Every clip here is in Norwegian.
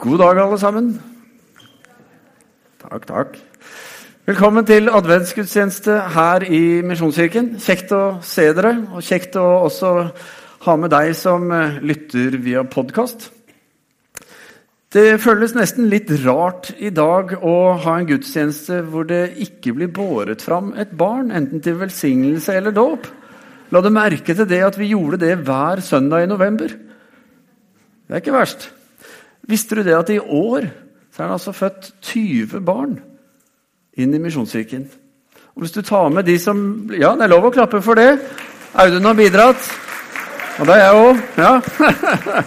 God dag, alle sammen. Takk, takk. Velkommen til adventsgudstjeneste her i Misjonskirken. Kjekt å se dere, og kjekt å også ha med deg som eh, lytter via podkast. Det føles nesten litt rart i dag å ha en gudstjeneste hvor det ikke blir båret fram et barn, enten til velsignelse eller dåp. La du merke til det at vi gjorde det hver søndag i november? Det er ikke verst. Visste du det at i år så er det altså født 20 barn inn i Misjonskirken? Og Hvis du tar med de som Ja, det er lov å klappe for det. Audun har bidratt. Og det er jeg òg. Ja.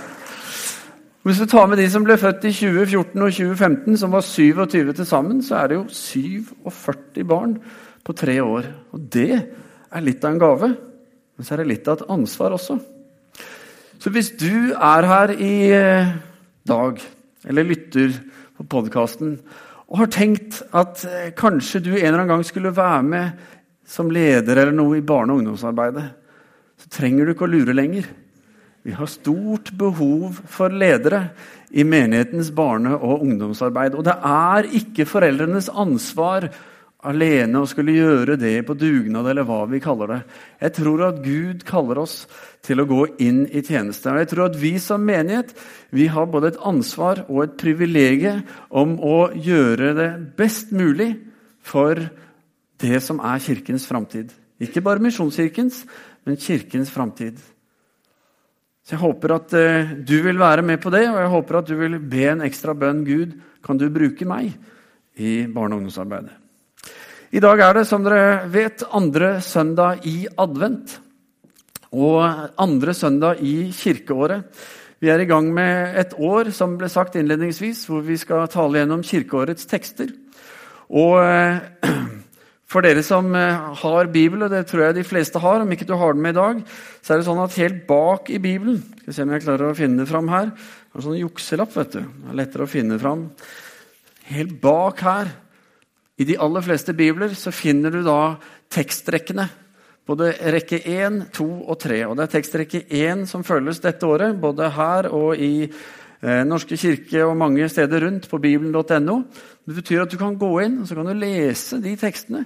Hvis du tar med de som ble født i 2014 og 2015, som var 27 til sammen, så er det jo 47 barn på tre år. Og det er litt av en gave. Men så er det litt av et ansvar også. Så hvis du er her i eh, dag, eller lytter på podkasten, og har tenkt at eh, kanskje du en eller annen gang skulle være med som leder eller noe i barne- og ungdomsarbeidet, så trenger du ikke å lure lenger. Vi har stort behov for ledere i menighetens barne- og ungdomsarbeid. Og det er ikke foreldrenes ansvar alene og skulle gjøre det på dugnad, eller hva vi kaller det. Jeg tror at Gud kaller oss til å gå inn i tjeneste. Og jeg tror at vi som menighet vi har både et ansvar og et privilegium om å gjøre det best mulig for det som er Kirkens framtid. Ikke bare Misjonskirkens, men Kirkens framtid. Så Jeg håper at uh, du vil være med på det, og jeg håper at du vil be en ekstra bønn. Gud, kan du bruke meg i barne- og ungdomsarbeidet? I dag er det, som dere vet, andre søndag i advent. Og andre søndag i kirkeåret. Vi er i gang med et år som ble sagt innledningsvis, hvor vi skal tale gjennom kirkeårets tekster. Og eh, for dere som eh, har Bibel, og det tror jeg de fleste har, om ikke du har den med i dag, så er det sånn at helt bak i Bibelen Skal vi se om jeg klarer å finne det fram her. Det er en sånn jukselapp, vet du. Det er lettere å finne fram. Helt bak her i de aller fleste bibler så finner du da tekstrekkene. Både rekke 1, 2 og 3. Og det er tekstrekke 1 som følges dette året, både her og i eh, Norske kirke og mange steder rundt på bibelen.no. Det betyr at du kan gå inn og så kan du lese de tekstene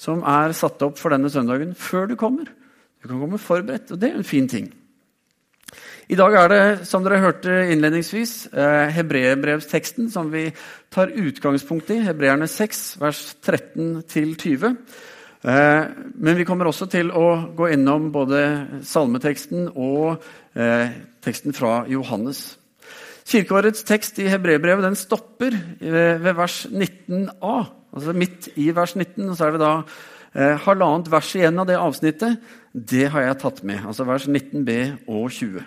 som er satt opp for denne søndagen, før du kommer. Du kan komme forberedt, og det er en fin ting. I dag er det, som dere hørte innledningsvis, eh, hebreerbrevsteksten som vi tar utgangspunkt i. Hebreerne 6, vers 13-20. Eh, men vi kommer også til å gå innom både salmeteksten og eh, teksten fra Johannes. Kirkeårets tekst i hebreerbrevet stopper ved vers 19a. Altså midt i vers 19. og Så er det da eh, halvannet vers igjen av det avsnittet. Det har jeg tatt med. Altså vers 19b og 20.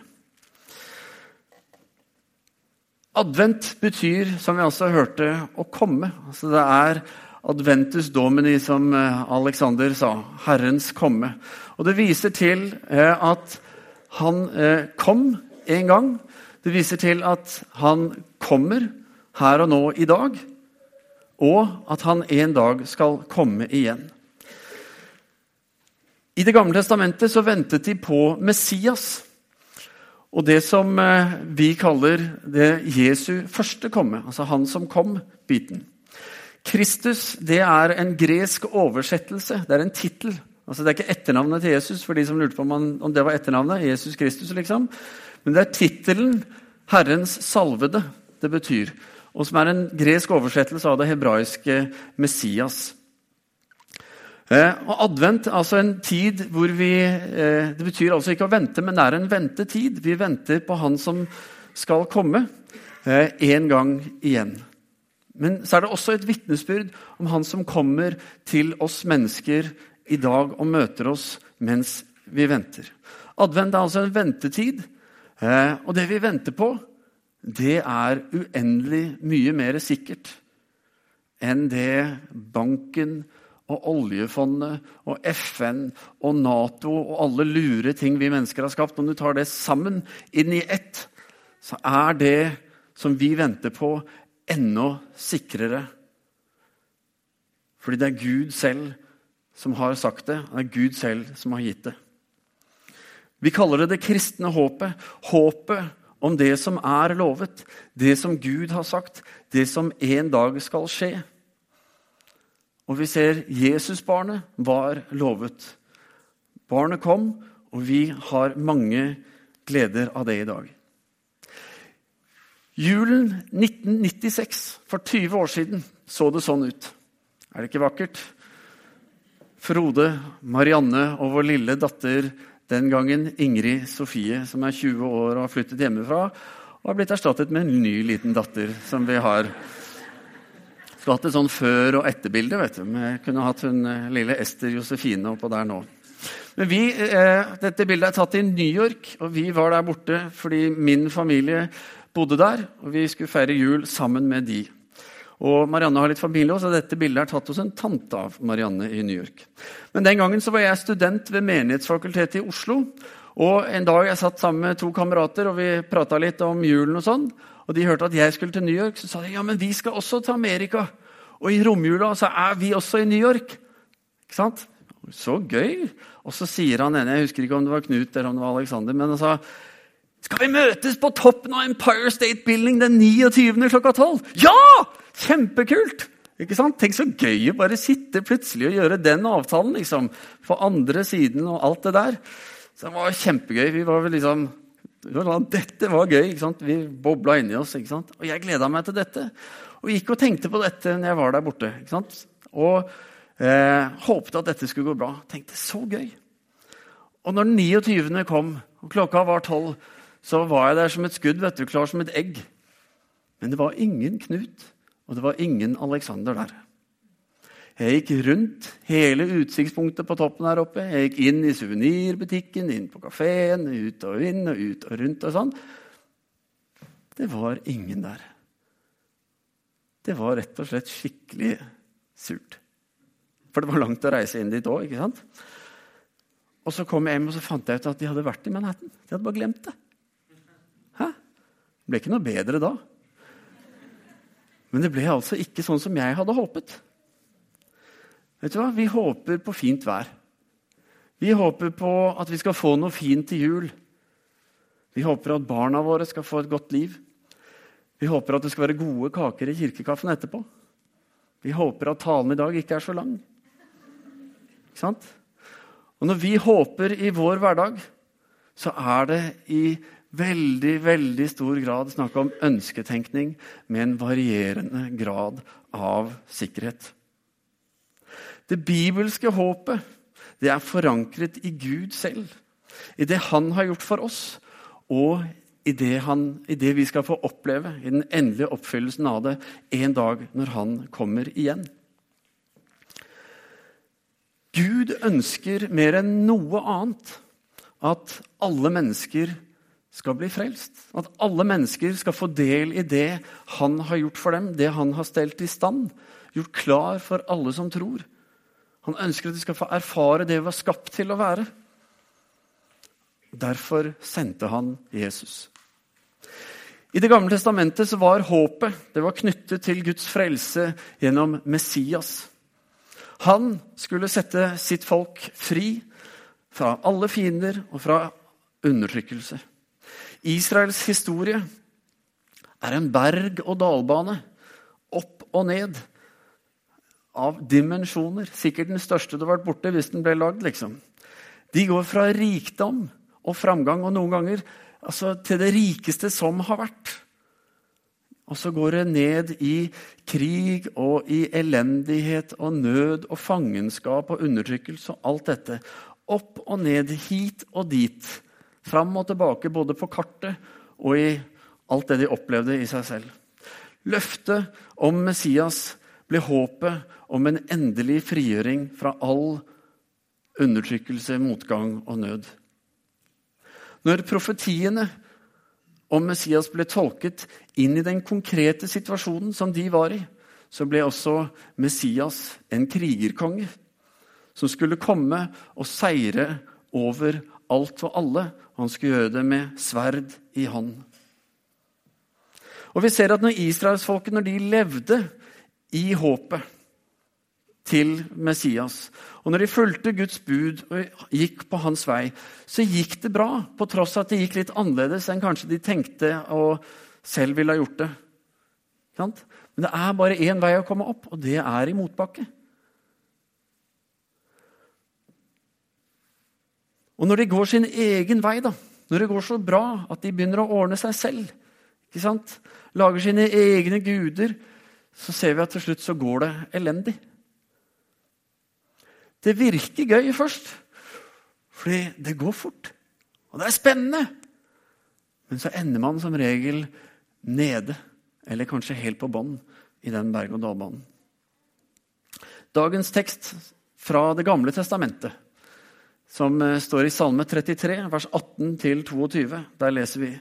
Advent betyr, som vi også hørte, å komme. Altså det er adventus domini, som eh, Alexander sa. Herrens komme. Og det viser til eh, at han eh, kom en gang. Det viser til at han kommer her og nå i dag. Og at han en dag skal komme igjen. I Det gamle testamentet så ventet de på Messias. Og det som eh, vi kaller det Jesu første komme, altså han som kom-biten. Kristus det er en gresk oversettelse. Det er en tittel. Altså, det er ikke etternavnet til Jesus, for de som lurte på om, han, om det var etternavnet. Jesus Kristus, liksom. Men det er tittelen 'Herrens salvede' det betyr. Og som er en gresk oversettelse av det hebraiske Messias. Eh, og Advent altså en tid hvor vi eh, Det betyr altså ikke å vente, men det er en ventetid. Vi venter på Han som skal komme eh, en gang igjen. Men så er det også et vitnesbyrd om Han som kommer til oss mennesker i dag og møter oss mens vi venter. Advent er altså en ventetid, og det vi venter på, det er uendelig mye mer sikkert enn det banken og oljefondet og FN og Nato og alle lure ting vi mennesker har skapt, om du tar det sammen inn i ett, så er det som vi venter på, enda sikrere. Fordi det er Gud selv som har sagt det. Det er Gud selv som har gitt det. Vi kaller det det kristne håpet. Håpet om det som er lovet, det som Gud har sagt, det som en dag skal skje. Og vi ser Jesusbarnet var lovet. Barnet kom, og vi har mange gleder av det i dag. Julen 1996, for 20 år siden, så det sånn ut. Er det ikke vakkert? Frode, Marianne og vår lille datter den gangen Ingrid Sofie, som er 20 år og har flyttet hjemmefra, og har blitt erstattet med en ny liten datter som vi har Skulle hatt et sånn før- og etterbilde. vet du. Vi kunne hatt hun eh, lille Ester Josefine oppå der nå. Men vi, eh, Dette bildet er tatt i New York, og vi var der borte fordi min familie bodde der. og Vi skulle feire jul sammen med de. Og Marianne har litt familie også, og dette bildet er tatt hos en tante av Marianne i New York. Men Den gangen så var jeg student ved Menighetsfakultetet i Oslo. Og En dag jeg satt sammen med to kamerater og vi prata litt om julen. Og sånn, og de hørte at jeg skulle til New York, så sa de ja, men vi skal også til Amerika. Og i romjula så er vi også i New York. Ikke sant? Så gøy! Og så sier han ene, jeg husker ikke om det var Knut eller om det var Alexander, men han sa skal vi møtes på toppen av Empire State Building den 29. klokka 12? Ja! Kjempekult! Ikke sant? Tenk så gøy å bare sitte plutselig og gjøre den avtalen. liksom, På andre siden og alt det der. Så det var kjempegøy. Vi var vel liksom Dette var gøy. ikke sant? Vi bobla inni oss. ikke sant? Og jeg gleda meg til dette. Og gikk og tenkte på dette når jeg var der borte. ikke sant? Og eh, håpte at dette skulle gå bra. Tenkte så gøy. Og når den 29. kom, og klokka var tolv, så var jeg der som et skudd, vet du, klar som et egg. Men det var ingen Knut. Og det var ingen Alexander der. Jeg gikk rundt hele utsiktspunktet på toppen her oppe. Jeg gikk inn i suvenirbutikken, inn på kafeen, ut og inn og ut og rundt og sånn. Det var ingen der. Det var rett og slett skikkelig surt. For det var langt å reise inn dit òg, ikke sant? Og så kom jeg hjem og så fant jeg ut at de hadde vært i Manhattan. De hadde bare glemt det. Hæ? Det ble ikke noe bedre da. Men det ble altså ikke sånn som jeg hadde håpet. Vet du hva? Vi håper på fint vær. Vi håper på at vi skal få noe fint til jul. Vi håper at barna våre skal få et godt liv. Vi håper at det skal være gode kaker i kirkekaffen etterpå. Vi håper at talen i dag ikke er så lang. Ikke sant? Og når vi håper i vår hverdag, så er det i veldig veldig stor grad snakk om ønsketenkning med en varierende grad av sikkerhet. Det bibelske håpet det er forankret i Gud selv, i det han har gjort for oss, og i det, han, i det vi skal få oppleve i den endelige oppfyllelsen av det en dag når han kommer igjen. Gud ønsker mer enn noe annet at alle mennesker skal bli frelst. At alle mennesker skal få del i det han har gjort for dem, det han har stelt i stand, gjort klar for alle som tror. Han ønsker at de skal få erfare det vi var skapt til å være. Derfor sendte han Jesus. I Det gamle testamentet så var håpet det var knyttet til Guds frelse gjennom Messias. Han skulle sette sitt folk fri fra alle fiender og fra undertrykkelse. Israels historie er en berg-og-dal-bane. Opp og ned. Av dimensjoner. Sikkert den største har vært borte hvis den ble lagd. Liksom. De går fra rikdom og framgang, og noen ganger altså, til det rikeste som har vært. Og så går det ned i krig og i elendighet og nød og fangenskap og undertrykkelse og alt dette. Opp og ned, hit og dit. Fram og tilbake både på kartet og i alt det de opplevde i seg selv. Løftet om Messias ble håpet om en endelig frigjøring fra all undertrykkelse, motgang og nød. Når profetiene om Messias ble tolket inn i den konkrete situasjonen som de var i, så ble også Messias en krigerkonge som skulle komme og seire over alt og alle. Han skulle gjøre det med sverd i hånd. Og vi ser at når israelsfolket når de levde i håpet til Messias. Og når de fulgte Guds bud og gikk på hans vei, så gikk det bra, på tross av at det gikk litt annerledes enn kanskje de tenkte og selv ville ha gjort det. Men det er bare én vei å komme opp, og det er i motbakke. Og når de går sin egen vei, da, når det går så bra at de begynner å ordne seg selv, lager sine egne guder, så ser vi at til slutt så går det elendig. Det virker gøy først, fordi det går fort. Og det er spennende. Men så ender man som regel nede, eller kanskje helt på bånn i den berg-og-dal-banen. Dagens tekst fra Det gamle testamentet, som eh, står i Salme 33, vers 18-22, der leser vi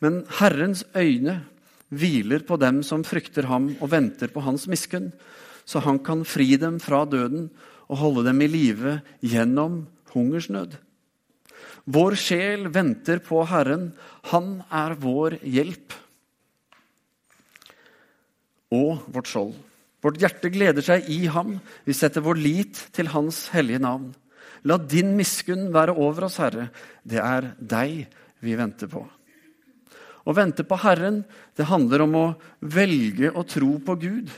Men Herrens øyne hviler på dem som frykter ham og venter på hans miskunn, så han kan fri dem fra døden og holde dem i live gjennom hungersnød. Vår sjel venter på Herren. Han er vår hjelp og vårt skjold. Vårt hjerte gleder seg i ham. Vi setter vår lit til Hans hellige navn. La din miskunn være over oss, Herre. Det er deg vi venter på. Å vente på Herren det handler om å velge å tro på Gud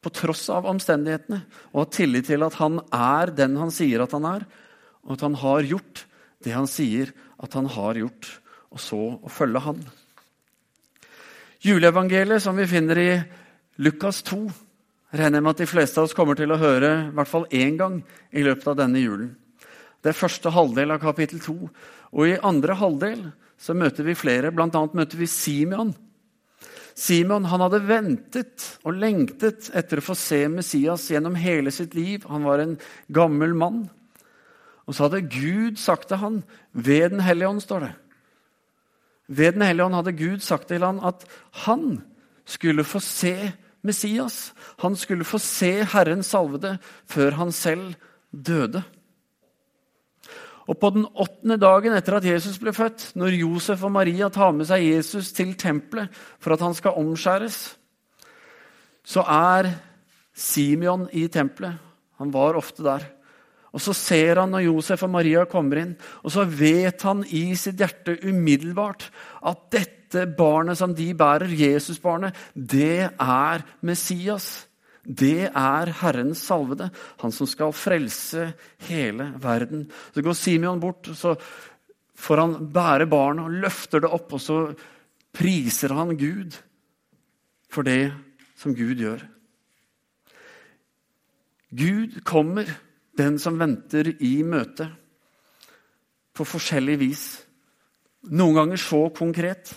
på tross av omstendighetene, og ha tillit til at han er den han sier at han er, og at han har gjort det han sier at han har gjort, og så å følge han. Juleevangeliet, som vi finner i Lukas 2, regner jeg med at de fleste av oss kommer til å høre i hvert fall én gang i løpet av denne julen. Det er første halvdel av kapittel 2. Og i andre halvdel så møter vi flere. Blant annet møter vi Simeon. Simeon han hadde ventet og lengtet etter å få se Messias gjennom hele sitt liv. Han var en gammel mann. Og så hadde Gud sagt til han, ved Den hellige ånd, står det. Ved Den hellige ånd hadde Gud sagt til han at han skulle få se Messias. Han skulle få se Herren salvede før han selv døde. Og på den åttende dagen etter at Jesus ble født, når Josef og Maria tar med seg Jesus til tempelet for at han skal omskjæres, så er Simeon i tempelet. Han var ofte der. Og Så ser han når Josef og Maria kommer inn, og så vet han i sitt hjerte umiddelbart at dette barnet som de bærer, Jesusbarnet, det er Messias. Det er Herrens salvede, han som skal frelse hele verden. Så går Simeon bort, så får han bære barnet og løfter det opp, og så priser han Gud for det som Gud gjør. Gud kommer den som venter, i møte på forskjellig vis. Noen ganger så konkret.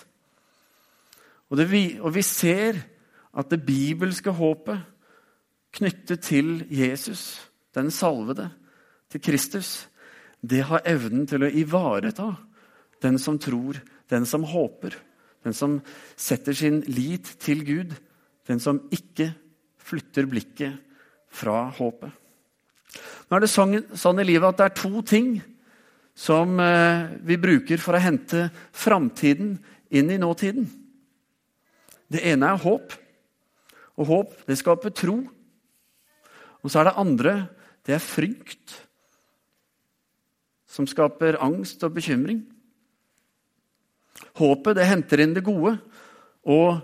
Og, det, og vi ser at det bibelske håpet knyttet til Jesus, den salvede, til Kristus, det har evnen til å ivareta den som tror, den som håper, den som setter sin lit til Gud, den som ikke flytter blikket fra håpet. Nå er det sånn, sånn i livet at det er to ting som eh, vi bruker for å hente framtiden inn i nåtiden. Det ene er håp. Og håp det skaper tro. Og så er det andre det er frykt, som skaper angst og bekymring. Håpet det henter inn det gode, og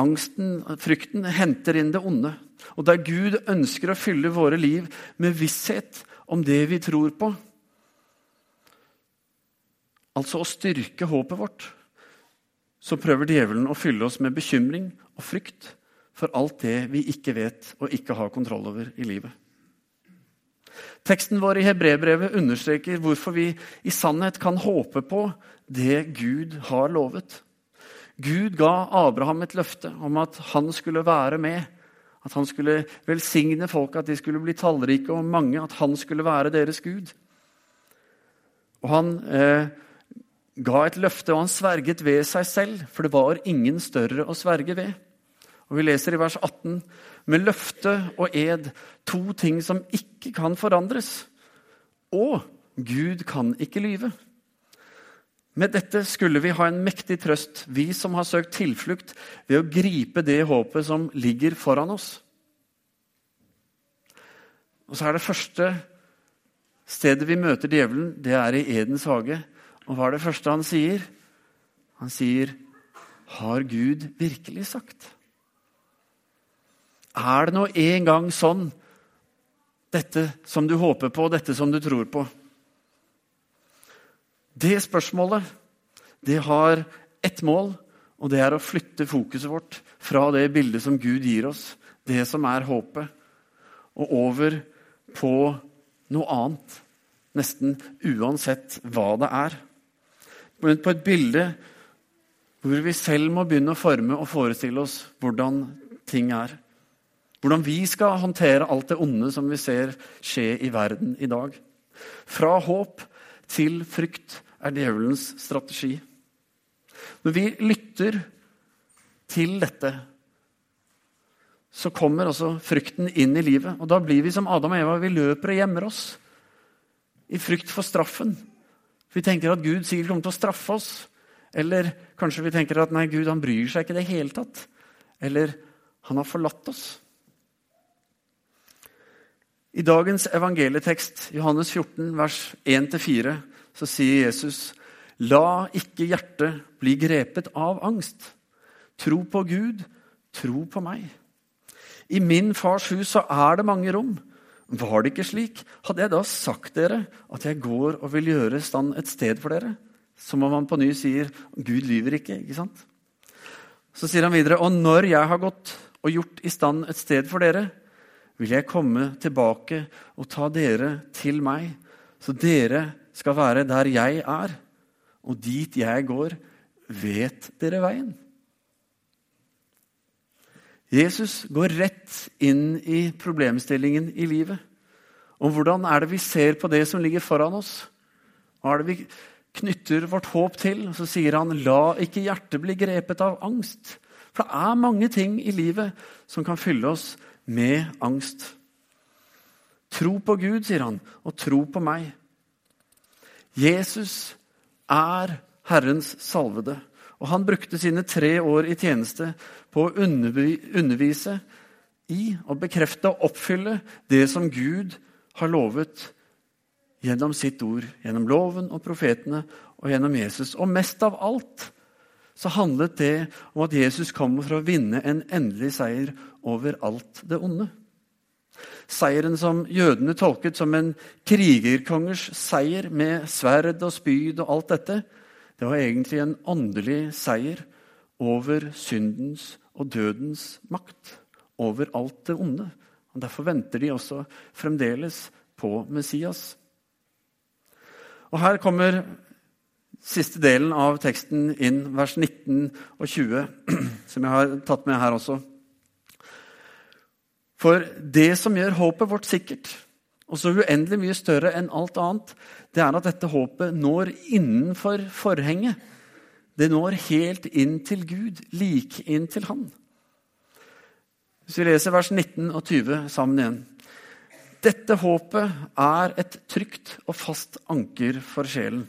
angsten, frykten, henter inn det onde. Og der Gud ønsker å fylle våre liv med visshet om det vi tror på, altså å styrke håpet vårt, så prøver djevelen å fylle oss med bekymring og frykt for alt det vi ikke vet og ikke har kontroll over i livet. Teksten vår i Hebrebrevet understreker hvorfor vi i sannhet kan håpe på det Gud har lovet. Gud ga Abraham et løfte om at han skulle være med. At han skulle velsigne folk, at de skulle bli tallrike og mange. At han skulle være deres Gud. Og han eh, ga et løfte, og han sverget ved seg selv, for det var ingen større å sverge ved. Og Vi leser i vers 18 med løfte og ed, to ting som ikke kan forandres. Og Gud kan ikke lyve. Med dette skulle vi ha en mektig trøst, vi som har søkt tilflukt ved å gripe det håpet som ligger foran oss. Og så er det første stedet vi møter djevelen, det er i Edens hage. Og hva er det første han sier? Han sier, 'Har Gud virkelig sagt?' Er det nå en gang sånn, dette som du håper på, dette som du tror på? Det spørsmålet det har ett mål, og det er å flytte fokuset vårt fra det bildet som Gud gir oss, det som er håpet, og over på noe annet. Nesten uansett hva det er. Men På et bilde hvor vi selv må begynne å forme og forestille oss hvordan ting er. Hvordan vi skal håndtere alt det onde som vi ser skje i verden i dag. Fra håp til frykt er djevelens strategi. Når vi lytter til dette, så kommer også frykten inn i livet. Og da blir vi som Adam og Eva. Vi løper og gjemmer oss i frykt for straffen. Vi tenker at Gud sikkert kommer til å straffe oss. Eller kanskje vi tenker at nei, Gud han bryr seg ikke i det hele tatt. Eller han har forlatt oss. I dagens evangelietekst, Johannes 14, vers 1-4, så sier Jesus La ikke hjertet bli grepet av angst. Tro på Gud, tro på meg. I min fars hus så er det mange rom. Var det ikke slik, hadde jeg da sagt dere at jeg går og vil gjøre stand et sted for dere. Som om han på ny sier Gud lyver ikke. ikke sant? Så sier han videre, og når jeg har gått og gjort i stand et sted for dere, vil jeg komme tilbake og ta dere til meg, så dere skal være der jeg er og dit jeg går, vet dere veien? Jesus går rett inn i problemstillingen i livet. Om hvordan er det vi ser på det som ligger foran oss? Hva er det vi knytter vårt håp til? Og så sier han, la ikke hjertet bli grepet av angst. For det er mange ting i livet som kan fylle oss med angst. Tro på Gud, sier han, og tro på meg. Jesus er Herrens salvede. Og han brukte sine tre år i tjeneste på å undervise i og bekrefte og oppfylle det som Gud har lovet gjennom sitt ord, gjennom loven og profetene og gjennom Jesus. Og mest av alt så handlet det om at Jesus kom for å vinne en endelig seier over alt det onde. Seieren som jødene tolket som en krigerkongers seier med sverd og spyd og alt dette, det var egentlig en åndelig seier over syndens og dødens makt. Over alt det onde. Og Derfor venter de også fremdeles på Messias. Og Her kommer siste delen av teksten inn, vers 19 og 20, som jeg har tatt med her også. For det som gjør håpet vårt sikkert, og så uendelig mye større enn alt annet, det er at dette håpet når innenfor forhenget. Det når helt inn til Gud, like inn til Han. Hvis vi leser vers 19 og 20 sammen igjen. Dette håpet er et trygt og fast anker for sjelen.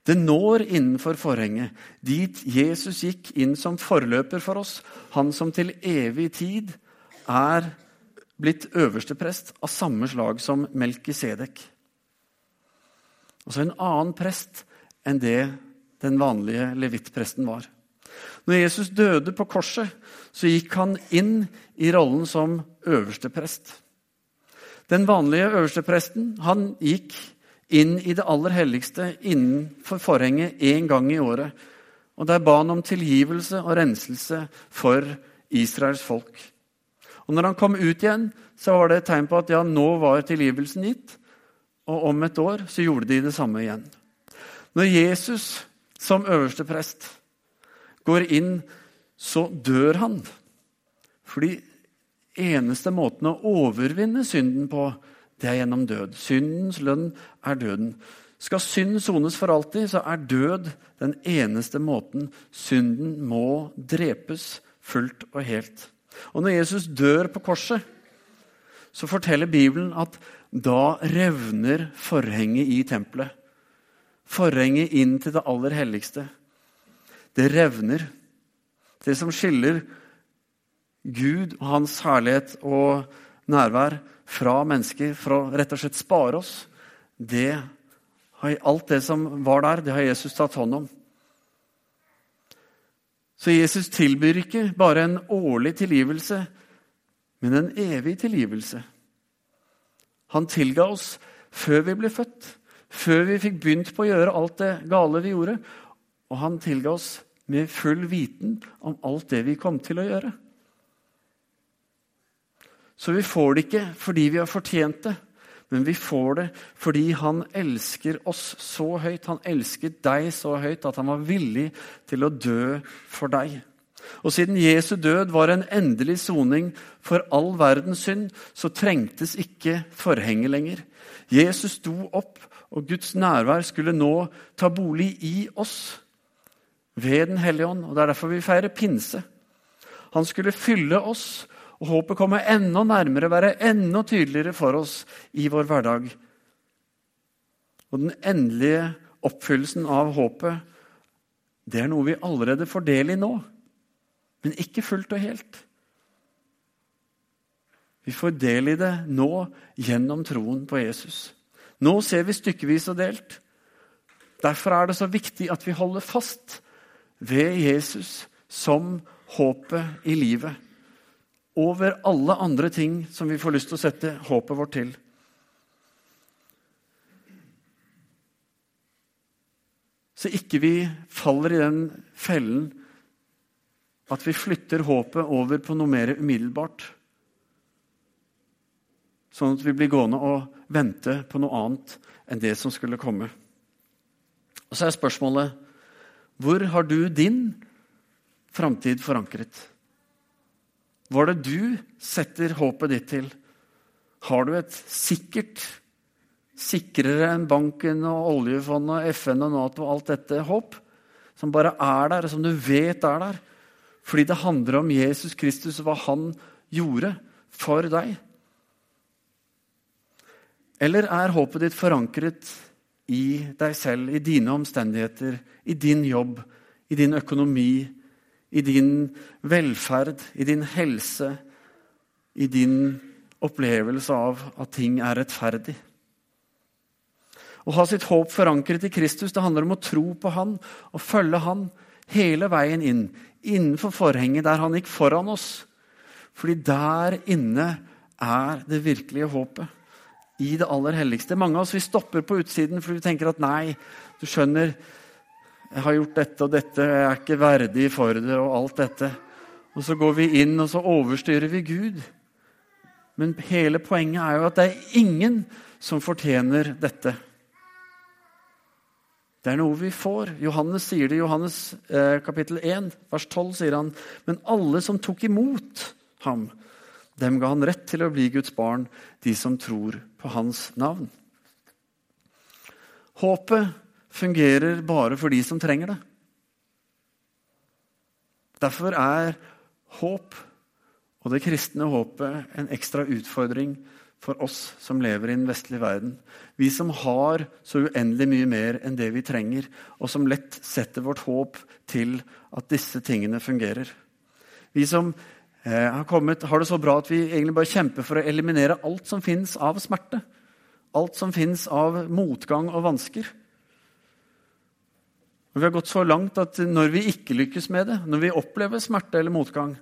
Det når innenfor forhenget, dit Jesus gikk inn som forløper for oss, han som til evig tid er blitt øversteprest av samme slag som Melkisedek. Altså en annen prest enn det den vanlige levittpresten var. Når Jesus døde på korset, så gikk han inn i rollen som øversteprest. Den vanlige øverstepresten han gikk inn i det aller helligste innenfor forhenget én gang i året. Og Der ba han om tilgivelse og renselse for Israels folk. Og når han kom ut igjen, så var det et tegn på at ja, nå var tilgivelsen gitt. Og om et år så gjorde de det samme igjen. Når Jesus som øverste prest går inn, så dør han. Fordi eneste måten å overvinne synden på, det er gjennom død. Syndens lønn er døden. Skal synd sones for alltid, så er død den eneste måten synden må drepes fullt og helt. Og når Jesus dør på korset, så forteller Bibelen at da revner forhenget i tempelet. Forhenget inn til det aller helligste. Det revner. Det som skiller Gud og hans herlighet og nærvær fra mennesker for å rett og slett spare oss, det alt det som var der, det har Jesus tatt hånd om. Så Jesus tilbyr ikke bare en årlig tilgivelse, men en evig tilgivelse. Han tilga oss før vi ble født, før vi fikk begynt på å gjøre alt det gale vi gjorde. Og han tilga oss med full viten om alt det vi kom til å gjøre. Så vi får det ikke fordi vi har fortjent det, men vi får det fordi han elsker oss så høyt. Han elsket deg så høyt at han var villig til å dø for deg. Og siden Jesu død var en endelig soning for all verdens synd, så trengtes ikke forhenget lenger. Jesus sto opp, og Guds nærvær skulle nå ta bolig i oss ved Den hellige ånd. Og Det er derfor vi feirer pinse. Han skulle fylle oss og håpet kommer enda nærmere, være enda tydeligere for oss i vår hverdag. Og den endelige oppfyllelsen av håpet, det er noe vi allerede får del i nå. Men ikke fullt og helt. Vi får del i det nå gjennom troen på Jesus. Nå ser vi stykkevis og delt. Derfor er det så viktig at vi holder fast ved Jesus som håpet i livet over alle andre ting som vi får lyst til å sette håpet vårt til. Så ikke vi faller i den fellen at vi flytter håpet over på noe mer umiddelbart. Sånn at vi blir gående og vente på noe annet enn det som skulle komme. Og Så er spørsmålet hvor har du din framtid forankret? Hva er det du setter håpet ditt til? Har du et sikkert, sikrere enn banken og oljefondet FN og Nato og alt dette håp? Som bare er der, og som du vet er der? Fordi det handler om Jesus Kristus og hva han gjorde for deg? Eller er håpet ditt forankret i deg selv, i dine omstendigheter, i din jobb, i din økonomi, i din velferd, i din helse, i din opplevelse av at ting er rettferdig. Å ha sitt håp forankret i Kristus det handler om å tro på Han og følge Han hele veien inn, innenfor forhenget der Han gikk foran oss. Fordi der inne er det virkelige håpet. I det aller helligste. Mange av oss vi stopper på utsiden fordi vi tenker at nei, du skjønner, jeg har gjort dette og dette, jeg er ikke verdig for det, og alt dette. Og så går vi inn, og så overstyrer vi Gud. Men hele poenget er jo at det er ingen som fortjener dette. Det er noe vi får. Johannes sier det i Johannes eh, kapittel 1, vers 12. sier han, Men alle som tok imot ham, dem ga han rett til å bli Guds barn, de som tror på hans navn. Håpet fungerer bare for de som trenger det. Derfor er håp og det kristne håpet en ekstra utfordring for oss som lever i den vestlige verden. Vi som har så uendelig mye mer enn det vi trenger, og som lett setter vårt håp til at disse tingene fungerer. Vi som eh, har, kommet, har det så bra at vi egentlig bare kjemper for å eliminere alt som fins av smerte. Alt som fins av motgang og vansker. Og vi har gått så langt at når vi ikke lykkes med det, når vi opplever smerte eller motgang,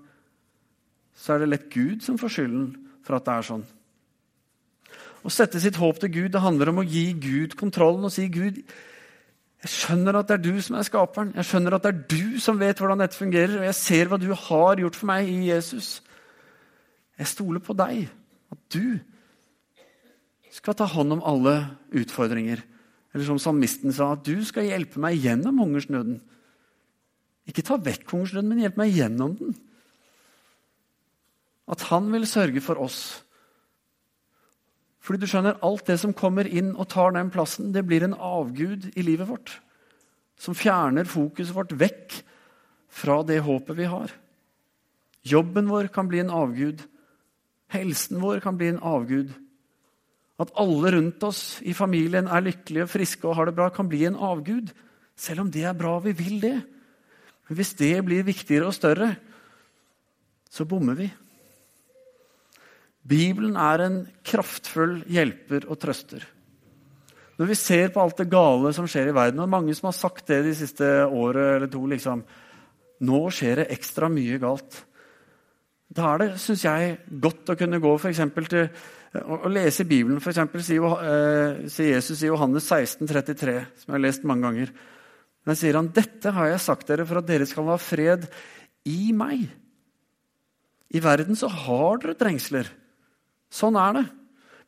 så er det lett Gud som får skylden for at det er sånn. Å sette sitt håp til Gud det handler om å gi Gud kontrollen og si Gud, jeg skjønner at det er du som er skaperen. Jeg skjønner at det er du som vet hvordan dette fungerer, og jeg ser hva du har gjort for meg i Jesus. Jeg stoler på deg, at du skal ta hånd om alle utfordringer. Eller som salmisten sa, at du skal hjelpe meg gjennom hungersnøden. Ikke ta vekk hungersnøden, men hjelp meg gjennom den. At han vil sørge for oss. Fordi du skjønner, alt det som kommer inn og tar den plassen, det blir en avgud i livet vårt. Som fjerner fokuset vårt vekk fra det håpet vi har. Jobben vår kan bli en avgud. Helsen vår kan bli en avgud. At alle rundt oss i familien er lykkelige, friske og har det bra, kan bli en avgud. Selv om det er bra, vi vil det. Men hvis det blir viktigere og større, så bommer vi. Bibelen er en kraftfull hjelper og trøster. Når vi ser på alt det gale som skjer i verden, og mange som har sagt det de siste året eller to liksom, Nå skjer det ekstra mye galt. Da er det, syns jeg, godt å kunne gå for til å lese Bibelen. Eksempel, sier, sier Jesus i Johannes 16, 33, som jeg har lest mange ganger. Der sier han dette har jeg sagt dere for at dere skal ha fred i meg. I verden så har dere trengsler. Sånn er det.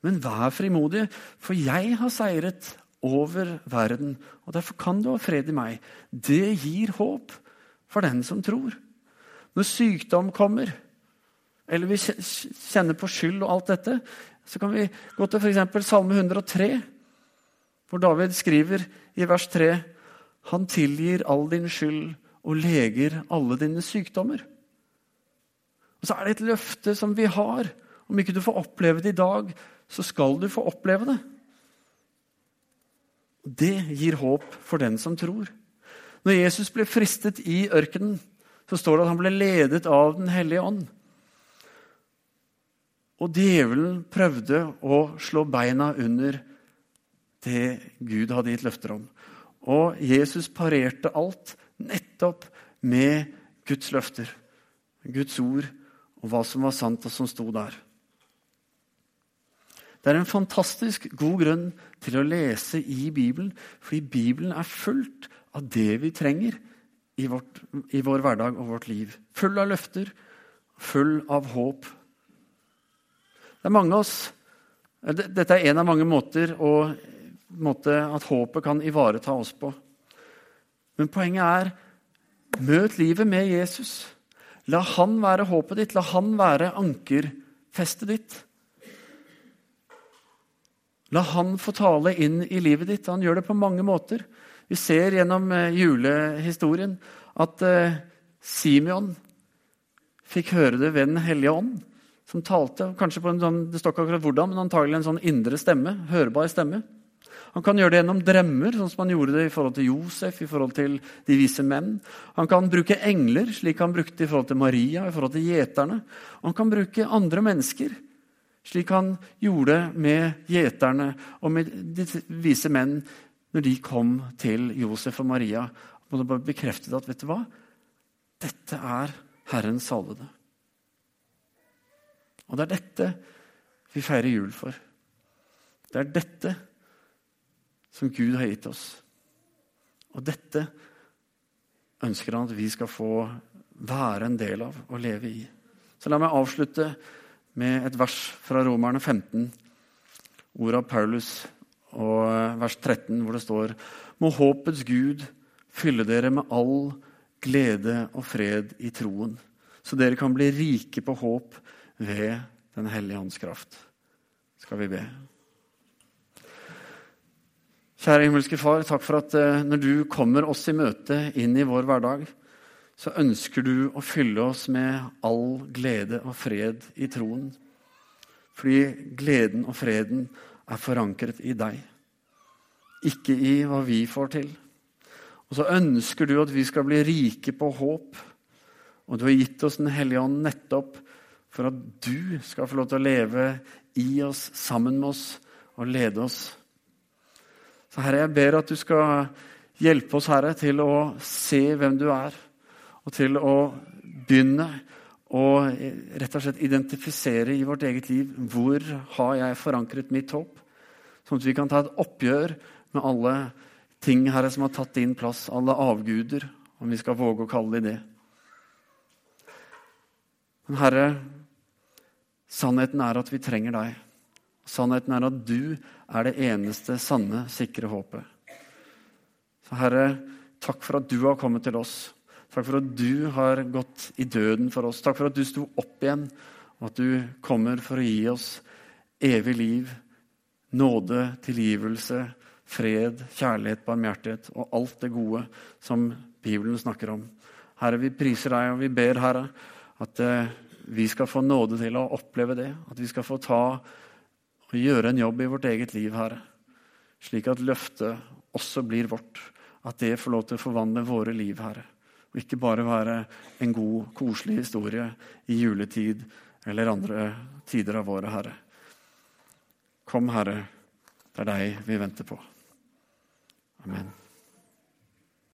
Men vær frimodige, for jeg har seiret over verden. Og derfor kan du ha fred i meg. Det gir håp for den som tror. Når sykdom kommer, eller vi kjenner på skyld og alt dette, så kan vi gå til f.eks. Salme 103, hvor David skriver i vers 3.: Han tilgir all din skyld og leger alle dine sykdommer. Og Så er det et løfte som vi har om ikke du får oppleve det i dag, så skal du få oppleve det. Det gir håp for den som tror. Når Jesus ble fristet i ørkenen, så står det at han ble ledet av Den hellige ånd. Og djevelen prøvde å slå beina under det Gud hadde gitt løfter om. Og Jesus parerte alt nettopp med Guds løfter, Guds ord og hva som var sant, og som sto der. Det er en fantastisk god grunn til å lese i Bibelen, fordi Bibelen er fullt av det vi trenger i, vårt, i vår hverdag og vårt liv. Full av løfter, full av håp. Det er mange av oss Dette er en av mange måter å, måte at håpet kan ivareta oss på. Men poenget er møt livet med Jesus. La han være håpet ditt, la han være ankerfestet ditt. La han få tale inn i livet ditt. Han gjør det på mange måter. Vi ser gjennom eh, julehistorien at uh, Simeon fikk høre det ved Den hellige ånd, som talte kanskje på en sånn, det står ikke akkurat hvordan, men antagelig en sånn indre stemme, hørbar stemme. Han kan gjøre det gjennom drømmer, sånn som han gjorde det i forhold til Josef, i forhold til de vise menn. Han kan bruke engler, slik han brukte i forhold til Maria, i forhold til gjeterne. Han kan bruke andre mennesker slik han gjorde med gjeterne og med de vise menn når de kom til Josef og Maria. Og det bare bekreftet at vet du hva? Dette er Herrens salvede. Og det er dette vi feirer jul for. Det er dette som Gud har gitt oss. Og dette ønsker han at vi skal få være en del av og leve i. Så la meg avslutte med et vers fra Romerne 15, ord av Paulus, og vers 13, hvor det står Må håpets Gud fylle dere med all glede og fred i troen, så dere kan bli rike på håp ved Den hellige ånds kraft. Skal vi be. Kjære himmelske Far, takk for at eh, når du kommer oss i møte inn i vår hverdag, så ønsker du å fylle oss med all glede og fred i troen. Fordi gleden og freden er forankret i deg, ikke i hva vi får til. Og så ønsker du at vi skal bli rike på håp. Og du har gitt oss Den hellige ånd nettopp for at du skal få lov til å leve i oss, sammen med oss og lede oss. Så Herre, jeg ber at du skal hjelpe oss, Herre, til å se hvem du er og til å begynne å rett og slett identifisere i vårt eget liv hvor har jeg forankret mitt håp, sånn at vi kan ta et oppgjør med alle ting herre, som har tatt din plass, alle avguder, om vi skal våge å kalle dem det. Men Herre, sannheten er at vi trenger deg. Sannheten er at du er det eneste sanne, sikre håpet. Så Herre, takk for at du har kommet til oss. Takk for at du har gått i døden for oss. Takk for at du sto opp igjen, og at du kommer for å gi oss evig liv, nåde, tilgivelse, fred, kjærlighet, barmhjertighet og alt det gode som Bibelen snakker om. Herre, vi priser deg, og vi ber, Herre, at eh, vi skal få nåde til å oppleve det. At vi skal få ta og gjøre en jobb i vårt eget liv, Herre. Slik at løftet også blir vårt. At det får lov til å forvandle våre liv, Herre. Og ikke bare være en god, koselig historie i juletid eller andre tider av året, Herre. Kom, Herre. Det er deg vi venter på. Amen.